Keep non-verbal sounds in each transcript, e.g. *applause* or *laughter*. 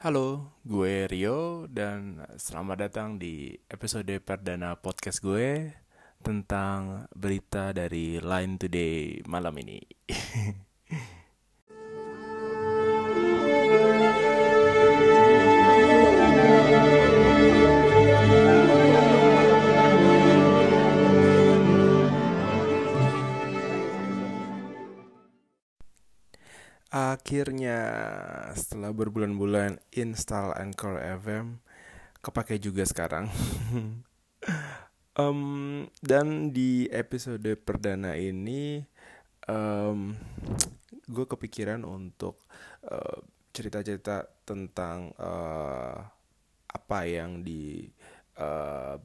Halo, gue Rio dan selamat datang di episode perdana podcast gue tentang berita dari Line Today malam ini. *laughs* Akhirnya setelah berbulan-bulan install Anchor FM kepake juga sekarang. *laughs* um, dan di episode perdana ini um, gue kepikiran untuk uh, cerita-cerita tentang uh, apa yang dijadikan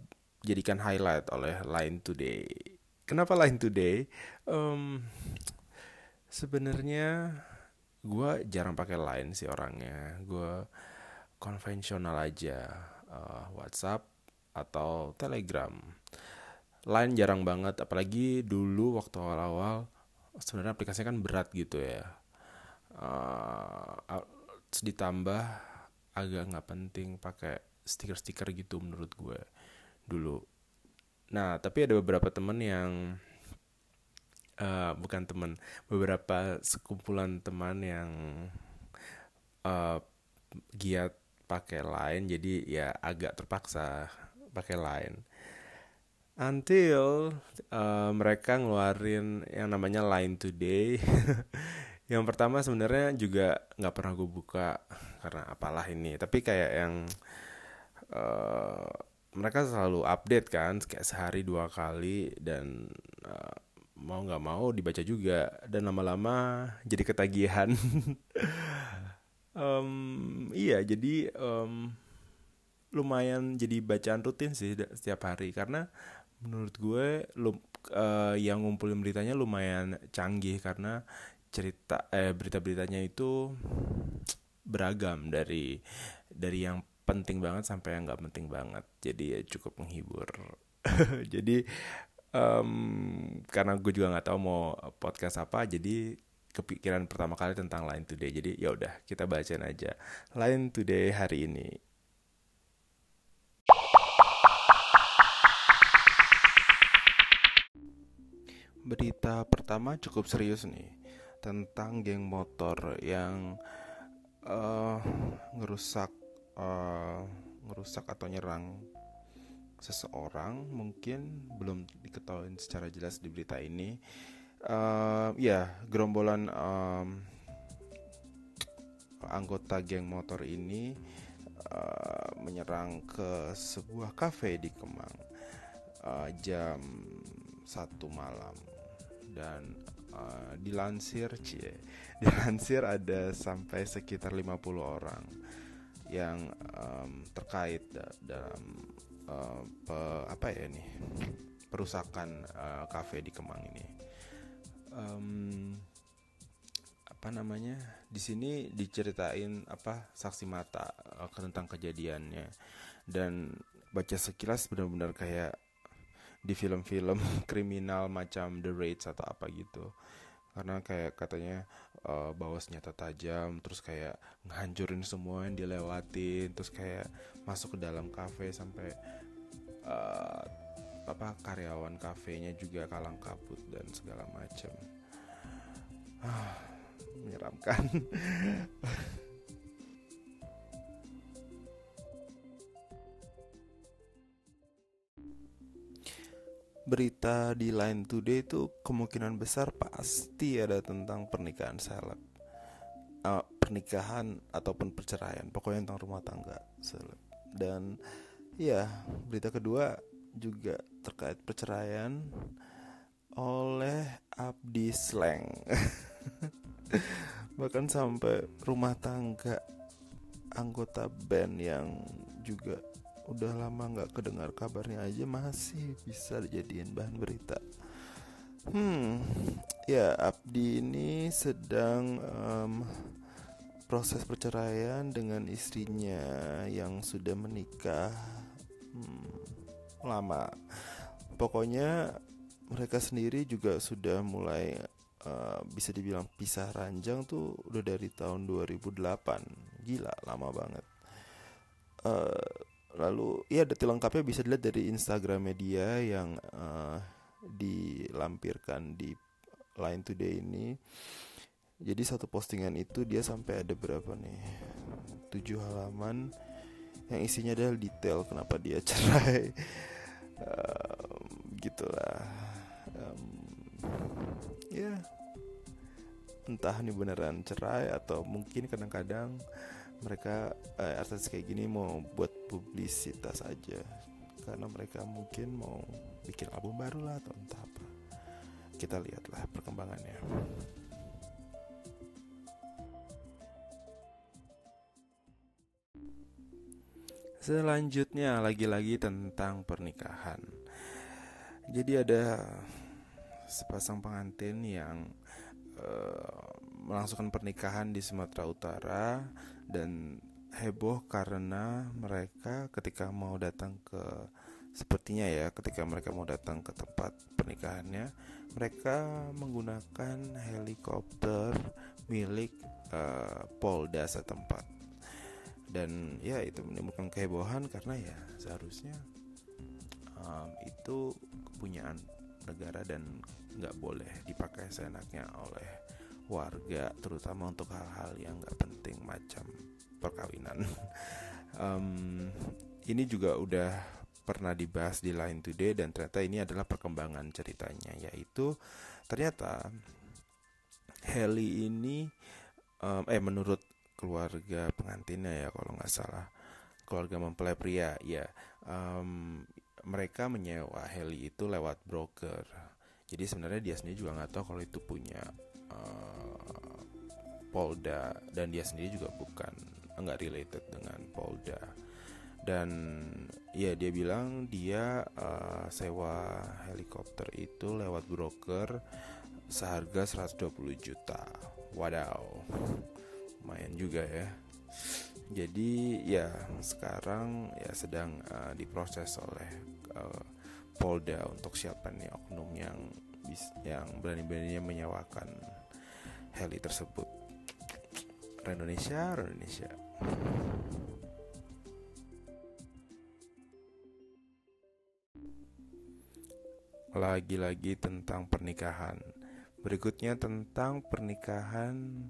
uh, highlight oleh Line Today. Kenapa Line Today? Um, Sebenarnya gue jarang pakai line sih orangnya. Gue konvensional aja uh, WhatsApp atau Telegram. Line jarang banget apalagi dulu waktu awal-awal sebenarnya aplikasinya kan berat gitu ya. Uh, ditambah agak nggak penting pakai stiker-stiker gitu menurut gue dulu. Nah tapi ada beberapa temen yang uh, bukan teman beberapa sekumpulan teman yang uh, giat pakai line jadi ya agak terpaksa pakai line until uh, mereka ngeluarin yang namanya line today. *laughs* Yang pertama sebenarnya juga nggak pernah gue buka karena apalah ini. Tapi kayak yang uh, mereka selalu update kan kayak sehari dua kali dan mau nggak mau dibaca juga. Dan lama-lama jadi ketagihan. *laughs* Um, iya jadi um, lumayan jadi bacaan rutin sih setiap hari. Karena menurut gue lum, uh, yang ngumpulin beritanya lumayan canggih. Karena cerita eh berita-beritanya itu beragam dari dari yang penting banget sampai yang nggak penting banget. Jadi ya cukup menghibur. *laughs* Jadi um, karena gue juga nggak tahu mau podcast apa jadi kepikiran pertama kali tentang Line Today. Jadi ya udah kita bacain aja Line Today hari ini. Berita pertama cukup serius nih tentang geng motor yang uh, ngerusak uh, ngerusak atau nyerang seseorang mungkin belum diketahui secara jelas di berita ini. Uh, ya gerombolan um, anggota geng motor ini uh, menyerang ke sebuah kafe di Kemang uh, jam satu malam. Dan uh, dilansir cie *laughs* dilansir ada sampai sekitar 50 orang yang um, terkait dalam uh, pe, apa ya ini perusakan uh, kafe di Kemang ini. Um, apa namanya di sini diceritain apa saksi mata uh, tentang kejadiannya. Dan baca sekilas benar-benar kayak di film-film *laughs* kriminal macam The Raids atau apa gitu. Karena kayak katanya uh, bawa senjata tajam terus kayak ngancurin semua yang dilewatin terus kayak masuk ke dalam kafe sampai uh, apa karyawan kafenya juga kalang kabut dan segala macam ah, menyeramkan *laughs* berita di Line Today itu kemungkinan besar pasti ada tentang pernikahan seleb. Uh, pernikahan ataupun perceraian pokoknya tentang rumah tangga seleb. Dan ya berita kedua juga terkait perceraian oleh Abdi Sleng. *laughs* Bahkan sampai rumah tangga anggota band yang juga udah lama nggak kedengar kabarnya aja masih bisa dijadiin bahan berita. Hmm, ya Abdi ini sedang um, proses perceraian dengan istrinya yang sudah menikah hmm, lama. Pokoknya mereka sendiri juga sudah mulai uh, bisa dibilang pisah ranjang tuh udah dari tahun 2008. gila lama banget uh, lalu ya detail lengkapnya bisa dilihat dari Instagram media yang uh, dilampirkan di Line Today ini. Jadi satu postingan itu dia sampai ada berapa nih? Tujuh halaman. Yang isinya adalah detail kenapa dia *laughs* cerai. Um, gitulah. Um, ya. Yeah. entah ini beneran cerai atau mungkin kadang-kadang mereka eh, artis kayak gini mau buat publisitas aja. Karena mereka mungkin mau bikin album baru lah atau entah apa. Kita lihatlah perkembangannya. Selanjutnya lagi-lagi tentang pernikahan. Jadi ada sepasang pengantin yang uh, melangsungkan pernikahan di Sumatera Utara dan heboh karena mereka ketika mau datang ke sepertinya ya ketika mereka mau datang ke tempat pernikahannya mereka menggunakan helikopter milik uh, Polda setempat. Dan ya itu menimbulkan kehebohan karena ya seharusnya um, itu kepunyaan negara dan nggak boleh dipakai seenaknya oleh warga terutama untuk hal-hal yang nggak penting macam perkawinan. *laughs* Um, ini juga udah pernah dibahas di Line Today dan ternyata ini adalah perkembangan ceritanya yaitu ternyata Heli ini um, eh menurut keluarga pengantinnya ya kalau nggak salah. Keluarga mempelai pria ya. Um, mereka menyewa heli itu lewat broker. Jadi sebenarnya dia sendiri juga nggak tahu kalau itu punya uh, Polda dan dia sendiri juga bukan nggak related dengan Polda. Dan ya dia bilang dia uh, sewa helikopter itu lewat broker seharga 120 juta. Wadaw. Lumayan juga ya. Jadi ya sekarang ya sedang uh, diproses oleh uh, Polda untuk siapa nih oknum yang yang berani-beraninya menyewakan heli tersebut. Indonesia Indonesia lagi-lagi tentang pernikahan. Berikutnya tentang pernikahan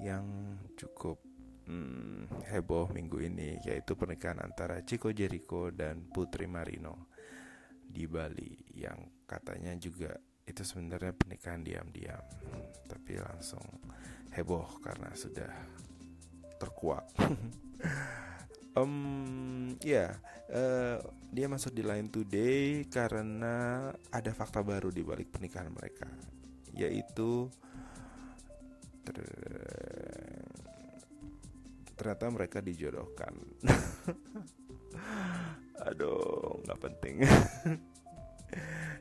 yang cukup hmm, heboh minggu ini yaitu pernikahan antara Chico Jericho dan Putri Marino di Bali yang katanya juga itu sebenarnya pernikahan diam-diam tapi langsung heboh karena sudah terkuak. *laughs* Um, ya yeah, uh, dia masuk di Line Today karena ada fakta baru di balik pernikahan mereka yaitu ternyata mereka dijodohkan. *laughs* Aduh nggak penting. *laughs*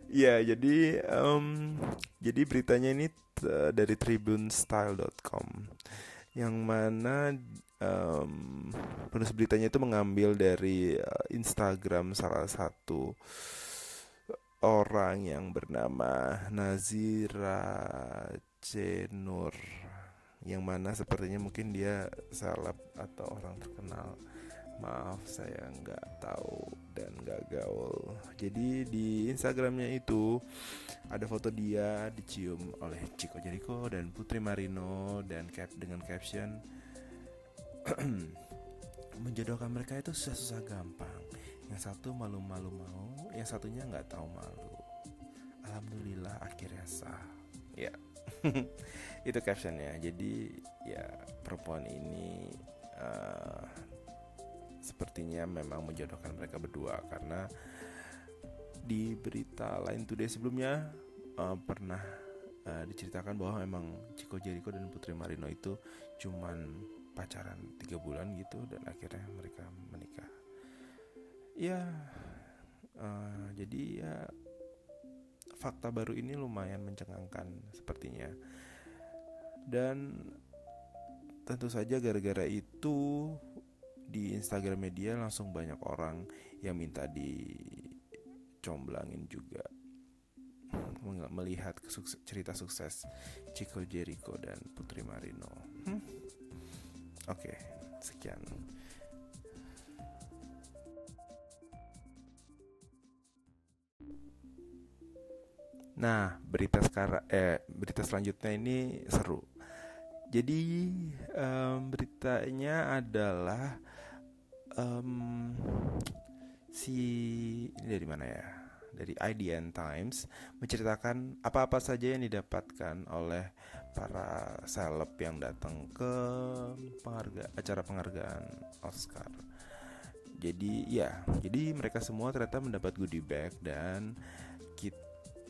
Ya jadi um, jadi beritanya ini dari tribunestyle.com yang mana um, penulis beritanya itu mengambil dari uh, Instagram salah satu orang yang bernama Nazira Cenur. Yang mana sepertinya mungkin dia salap atau orang terkenal maaf saya nggak tahu dan nggak gaul. Jadi di Instagramnya itu ada foto dia dicium oleh Chico Jericho dan Putri Marino dan cap dengan caption *clears throat* menjodohkan mereka itu susah-susah gampang. Yang satu malu-malu mau yang satunya nggak tahu malu. Alhamdulillah akhirnya sah. Ya. *laughs* Itu captionnya. Jadi ya perempuan ini uh, sepertinya memang menjodohkan mereka berdua karena di berita lain today sebelumnya uh, pernah uh, diceritakan bahwa memang Chico Jericho dan Putri Marino itu cuman pacaran tiga bulan gitu dan akhirnya mereka menikah. Ya uh, jadi ya fakta baru ini lumayan mencengangkan sepertinya. Dan tentu saja gara-gara itu di Instagram media langsung banyak orang yang minta dicomblangin juga melihat cerita sukses Chico Jericho dan Putri Marino. Hmm? Oke, okay. Sekian. Nah, berita sekarang eh berita selanjutnya ini seru. Jadi um, beritanya adalah um, si ini dari mana ya? Dari IDN Times menceritakan apa-apa saja yang didapatkan oleh para seleb yang datang ke pengharga, acara penghargaan Oscar. Jadi ya, jadi mereka semua ternyata mendapat goodie bag dan kita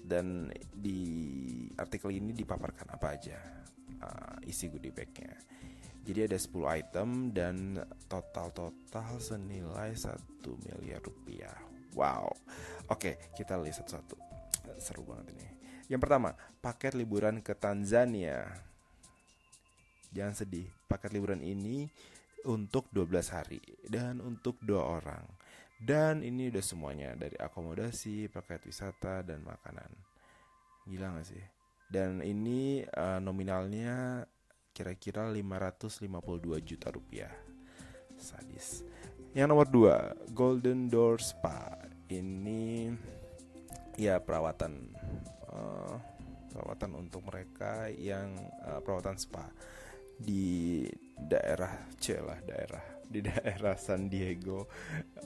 dan di artikel ini dipaparkan apa aja uh, isi goodie bagnya. Jadi ada 10 item dan total-total senilai 1 miliar rupiah. Wow. Oke, kita lihat satu-satu. Seru banget ini. Yang pertama, paket liburan ke Tanzania. Jangan sedih, paket liburan ini untuk 12 hari dan untuk dua orang. Dan ini udah semuanya dari akomodasi, paket wisata dan makanan. Gila gak sih? Dan ini uh, nominalnya kira-kira 552 juta rupiah. Sadis. Yang nomor dua, Golden Door Spa. Ini ya perawatan uh, perawatan untuk mereka yang uh, perawatan spa di daerah celah daerah di daerah San Diego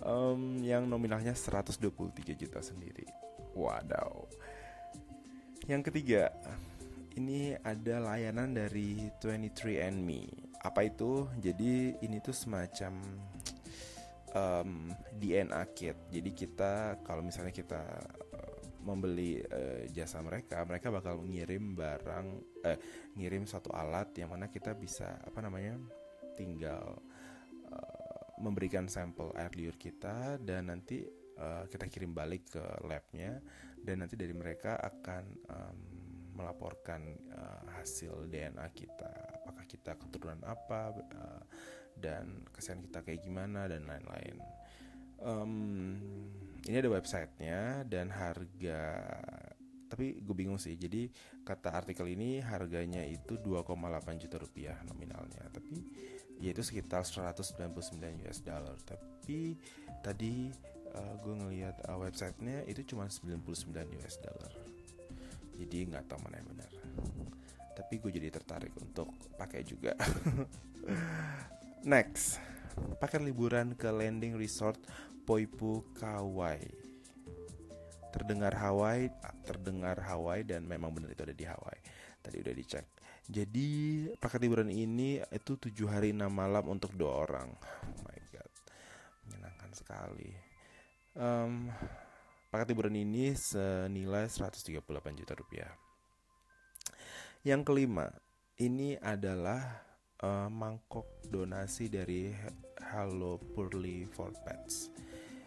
um, yang nominalnya 123 juta sendiri. Wadaw. Yang ketiga, ini ada layanan dari 23andMe. Apa itu? Jadi ini tuh semacam um, DNA kit. Jadi kita kalau misalnya kita membeli uh, jasa mereka, mereka bakal ngirim barang, eh, ngirim satu alat yang mana kita bisa apa namanya, tinggal uh, memberikan sampel air liur kita dan nanti uh, kita kirim balik ke labnya dan nanti dari mereka akan um, melaporkan uh, hasil DNA kita, apakah kita keturunan apa uh, dan kesan kita kayak gimana dan lain-lain. Um, ini ada websitenya dan harga tapi gue bingung sih. Jadi kata artikel ini harganya itu 2,8 juta rupiah nominalnya. Tapi yaitu sekitar 199 US dollar. Tapi tadi uh, gue ngelihat uh, websitenya itu cuma 99 US dollar jadi nggak tahu mana yang benar tapi gue jadi tertarik untuk pakai juga *laughs* next pakai liburan ke landing resort Poipu Kauai. Terdengar Hawaii, terdengar Hawaii dan memang benar itu ada di Hawaii. Tadi udah dicek. Jadi paket liburan ini itu tujuh hari enam malam untuk dua orang. Oh my god, menyenangkan sekali. Um, paket liburan ini senilai 138 juta rupiah. Yang kelima, ini adalah uh, mangkok donasi dari Hello Purely for Pets.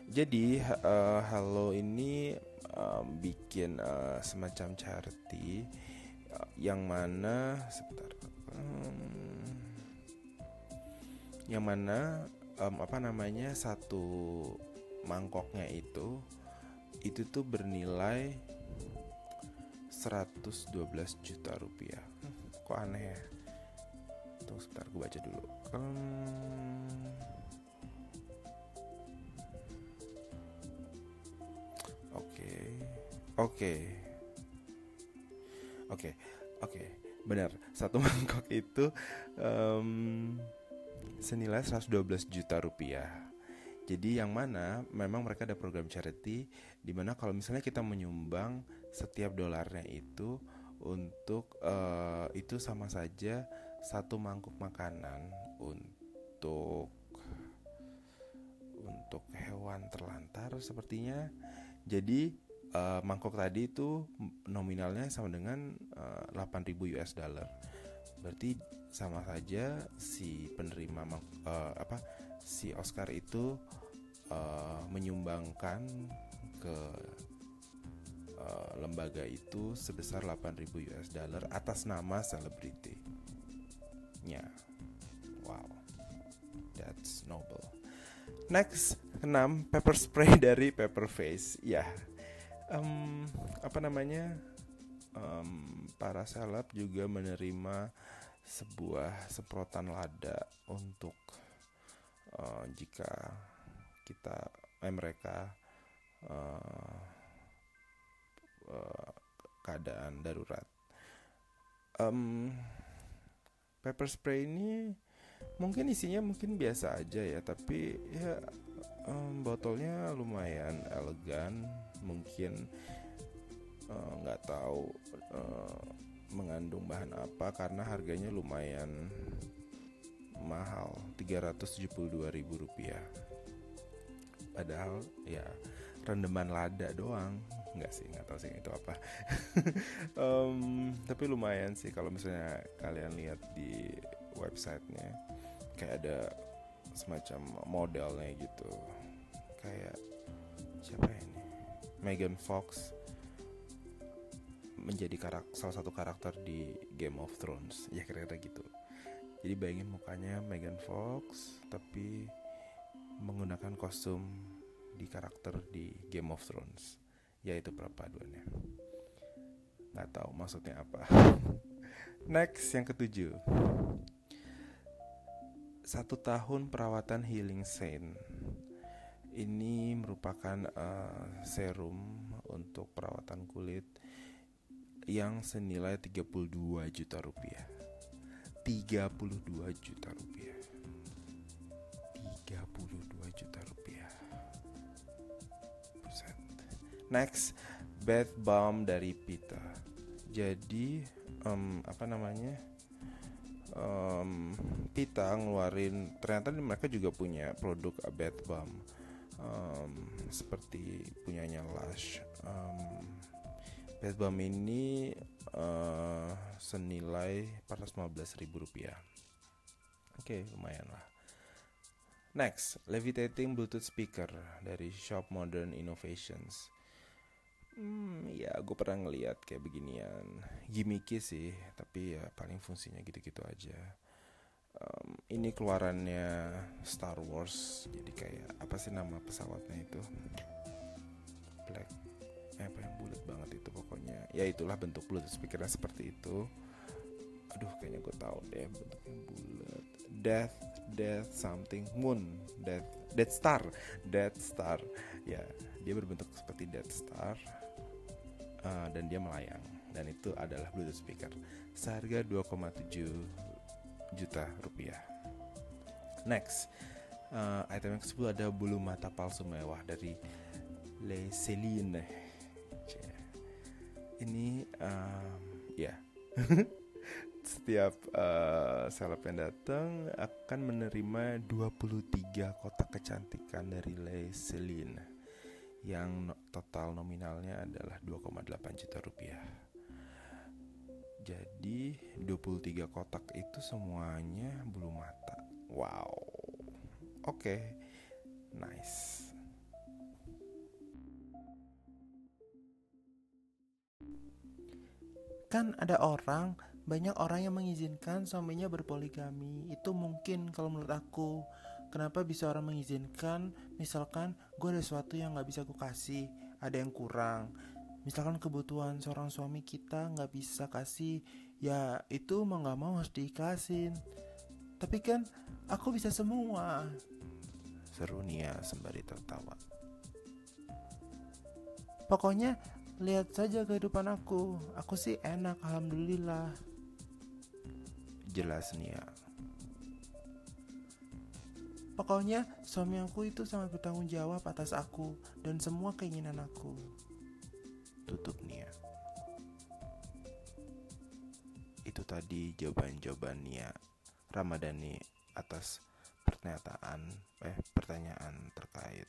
Jadi uh, Halo ini um, bikin uh, semacam charity uh, yang mana sebentar um, yang mana um, apa namanya satu mangkoknya itu itu tuh bernilai 112 juta rupiah. kok aneh ya? Tunggu sebentar gue baca dulu. Um, Oke. Oke. Oke. Benar. Satu *laughs* mangkok itu um, senilai 112 juta rupiah. Jadi yang mana memang mereka ada program charity di mana kalau misalnya kita menyumbang setiap dolarnya itu untuk uh, itu sama saja satu mangkuk makanan untuk untuk hewan terlantar sepertinya. Jadi uh, mangkok tadi itu nominalnya sama dengan uh, eh, 8000 US dollar. Berarti sama saja si penerima uh, apa si Oscar itu uh, menyumbangkan ke uh, lembaga itu sebesar 8000 US dollar atas nama selebriti. Ya. Wow. That's noble. Next, enam pepper spray *laughs* dari Pepper Face. Ya, um, apa namanya um, para seleb juga menerima sebuah semprotan lada untuk jika kita eh, mereka uh, uh, keadaan darurat. Um, pepper spray ini mungkin isinya mungkin biasa aja ya, tapi ya um, botolnya lumayan elegan, mungkin nggak uh, tahu uh, mengandung bahan apa karena harganya lumayan mahal 372.000 rupiah. Padahal ya rendeman lada doang. Nggak sih nggak tahu sih itu apa. *laughs* Um, tapi lumayan sih kalau misalnya kalian lihat di websitenya. Kayak ada semacam modelnya gitu. Kayak siapa ini? Megan Fox menjadi karakter salah satu karakter di Game of Thrones. Ya kira-kira gitu. Jadi bayangin mukanya Megan Fox tapi menggunakan kostum di karakter di Game of Thrones yaitu perpaduannya. Nggak tahu maksudnya apa. *laughs* Next yang ketujuh. Satu tahun perawatan healing Saint ini merupakan uh, serum untuk perawatan kulit yang senilai 32 juta rupiah. 32 juta rupiah. 32 juta rupiah. Buset. Next Bath Balm dari Pita. Jadi um, Apa namanya? Um, Pita ngeluarin Ternyata mereka juga punya produk Bath Balm um, Seperti punyanya Lush. Um, Balm ini uh, senilai 415 ribu rupiah Oke okay, lumayan lah Next, levitating Bluetooth speaker dari Shop Modern Innovations. Hmm, ya gue pernah ngeliat kayak beginian, gimmicky sih, tapi ya paling fungsinya gitu-gitu aja. Um, ini keluarannya Star Wars, jadi kayak apa sih nama pesawatnya itu? Black, eh, apa yang bulat banget itu pokoknya. Ya itulah bentuk Bluetooth speakernya seperti itu. Aduh, kayaknya gue tahu deh bentuknya bulat. Death Death something Moon. Death Death Star. Death Star. Ya dia berbentuk seperti Death Star. Uh, dan dia melayang. Dan itu adalah Bluetooth speaker. Seharga 2,7 juta rupiah. Next. Uh, item yang ke-10 ada bulu mata palsu mewah dari Le Celine ini um, ya yeah. *laughs* setiap uh, seleb yang datang akan menerima 23 kotak kecantikan dari Le Celine yang total nominalnya adalah 2,8 juta rupiah. Jadi 23 kotak itu semuanya bulu mata. Wow. Oke. Okay. Nice. Kan ada orang banyak orang yang mengizinkan suaminya berpoligami. Itu mungkin kalau menurut aku. Kenapa bisa orang mengizinkan? Misalkan gue ada sesuatu yang nggak bisa gue kasih ada yang kurang. Misalkan kebutuhan seorang suami kita nggak bisa kasih ya itu mau nggak mau harus diikhlasin. Tapi kan aku bisa semua. Seru Nia sembari tertawa. Pokoknya lihat saja kehidupan aku aku sih enak alhamdulillah jelas nih ya Pokoknya suami aku itu sangat bertanggung jawab atas aku dan semua keinginan aku. Tutup Nia. Itu tadi jawaban-jawaban Nia Ramadhani atas pernyataan eh pertanyaan terkait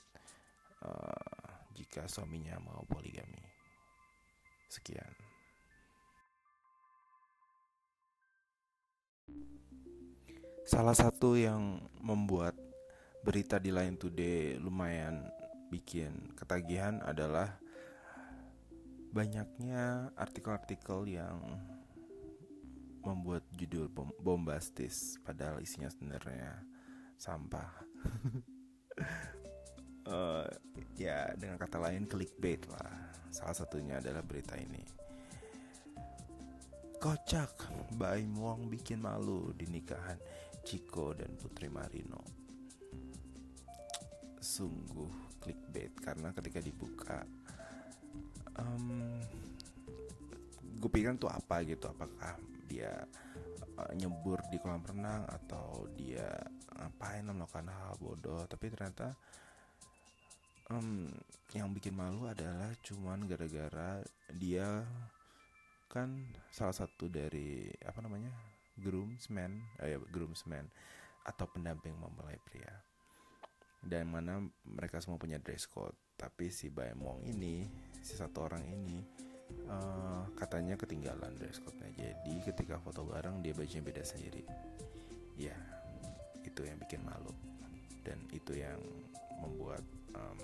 uh, jika suaminya mau poligami. Sekian. Salah satu yang membuat berita di Line Today lumayan bikin ketagihan adalah banyaknya artikel-artikel yang membuat judul bombastis padahal isinya sebenarnya sampah. uh, *laughs* ya dengan kata lain clickbait lah. Salah satunya adalah berita ini. Kocak, Baim Wong bikin malu di nikahan Ciko dan Putri Marino. sungguh clickbait karena ketika dibuka um, gue pikir tuh apa gitu apakah dia uh, nyebur di kolam renang atau dia ngapain melakukan hal bodoh tapi ternyata um, yang bikin malu adalah cuman gara-gara dia kan salah satu dari apa namanya groomsman eh, ya groomsman atau pendamping mempelai pria dan mana mereka semua punya dress code. Tapi si Baemong ini si satu orang ini uh, katanya ketinggalan dress code-nya. Jadi ketika foto bareng dia bajunya beda sendiri. Ya itu yang bikin malu. Dan itu yang membuat um,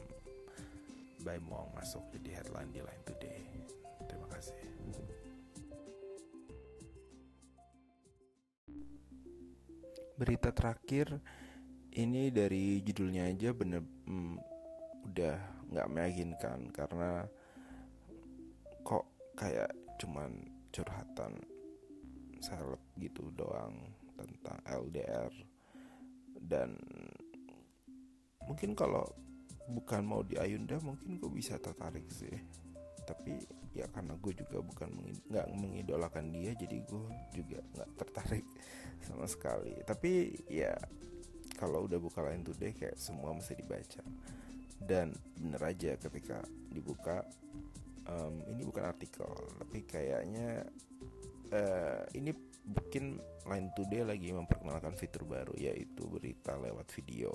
Baemong masuk jadi headline di Line Today. Terima kasih. Berita terakhir ini dari judulnya aja bener hmm, udah nggak meyakinkan karena kok kayak cuman curhatan seleb gitu doang tentang LDR dan mungkin kalau bukan mau di Ayunda mungkin gue bisa tertarik sih. Tapi ya karena gue juga bukan nggak mengidolakan dia jadi gue juga nggak tertarik *laughs* sama sekali. Tapi ya kalau udah buka Line Today kayak semua mesti dibaca. Dan bener aja ketika dibuka um, ini bukan artikel tapi kayaknya uh, ini bikin Line Today lagi memperkenalkan fitur baru yaitu berita lewat video.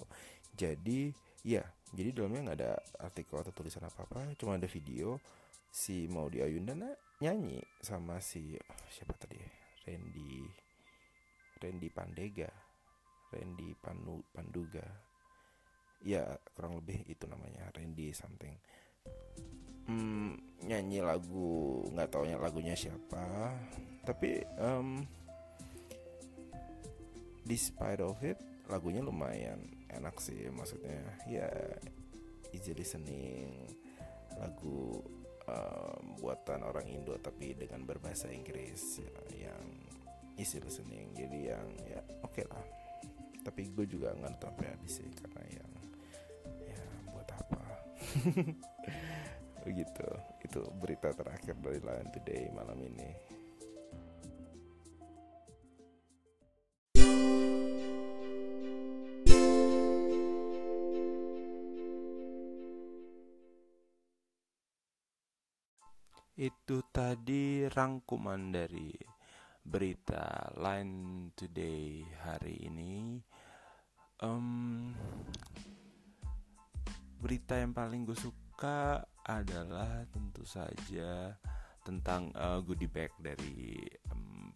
Jadi ya jadi dalamnya nggak ada artikel atau tulisan apa apa cuma ada video si Maudi Ayunda nyanyi sama si siapa tadi? Randy Randy Pandega. Randy Panu, Panduga. Ya kurang lebih itu namanya Randy something. Hmm, nyanyi lagu nggak taunya lagunya siapa. Tapi um, despite of it lagunya lumayan enak sih maksudnya. Ya easy listening. Lagu um, buatan orang Indo tapi dengan berbahasa Inggris ya, yang easy listening. Jadi yang ya oke okay lah. Tapi gue juga nggak nonton sampai habis sih karena yang ya buat apa? *laughs* Begitu. Itu berita terakhir dari Lion Today malam ini itu tadi rangkuman dari berita Line Today hari ini. Um, berita yang paling gue suka adalah tentu saja tentang uh, goodie bag dari um,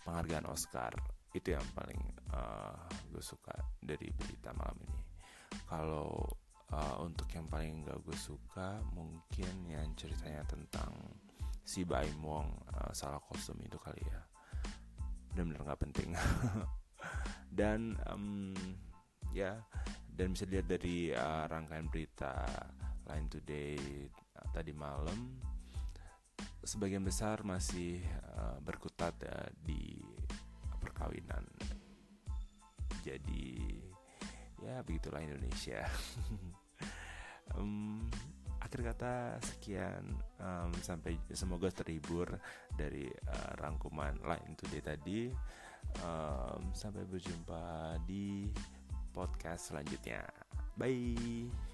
penghargaan Oscar. Itu yang paling uh, gue suka dari berita malam ini. Kalau uh, untuk yang paling gak gue suka mungkin yang ceritanya tentang si Baim Wong uh, salah kostum itu kali ya. Benar-benar nggak penting. *laughs* Dan um, ya dan bisa dilihat dari uh, rangkaian berita Line Today uh, tadi malam sebagian besar masih uh, berkutat uh, di perkawinan. Jadi ya begitulah Indonesia *laughs* um, akhir kata sekian um, sampai semoga terhibur dari uh, rangkuman lain today tadi. Um, sampai berjumpa di podcast selanjutnya. Bye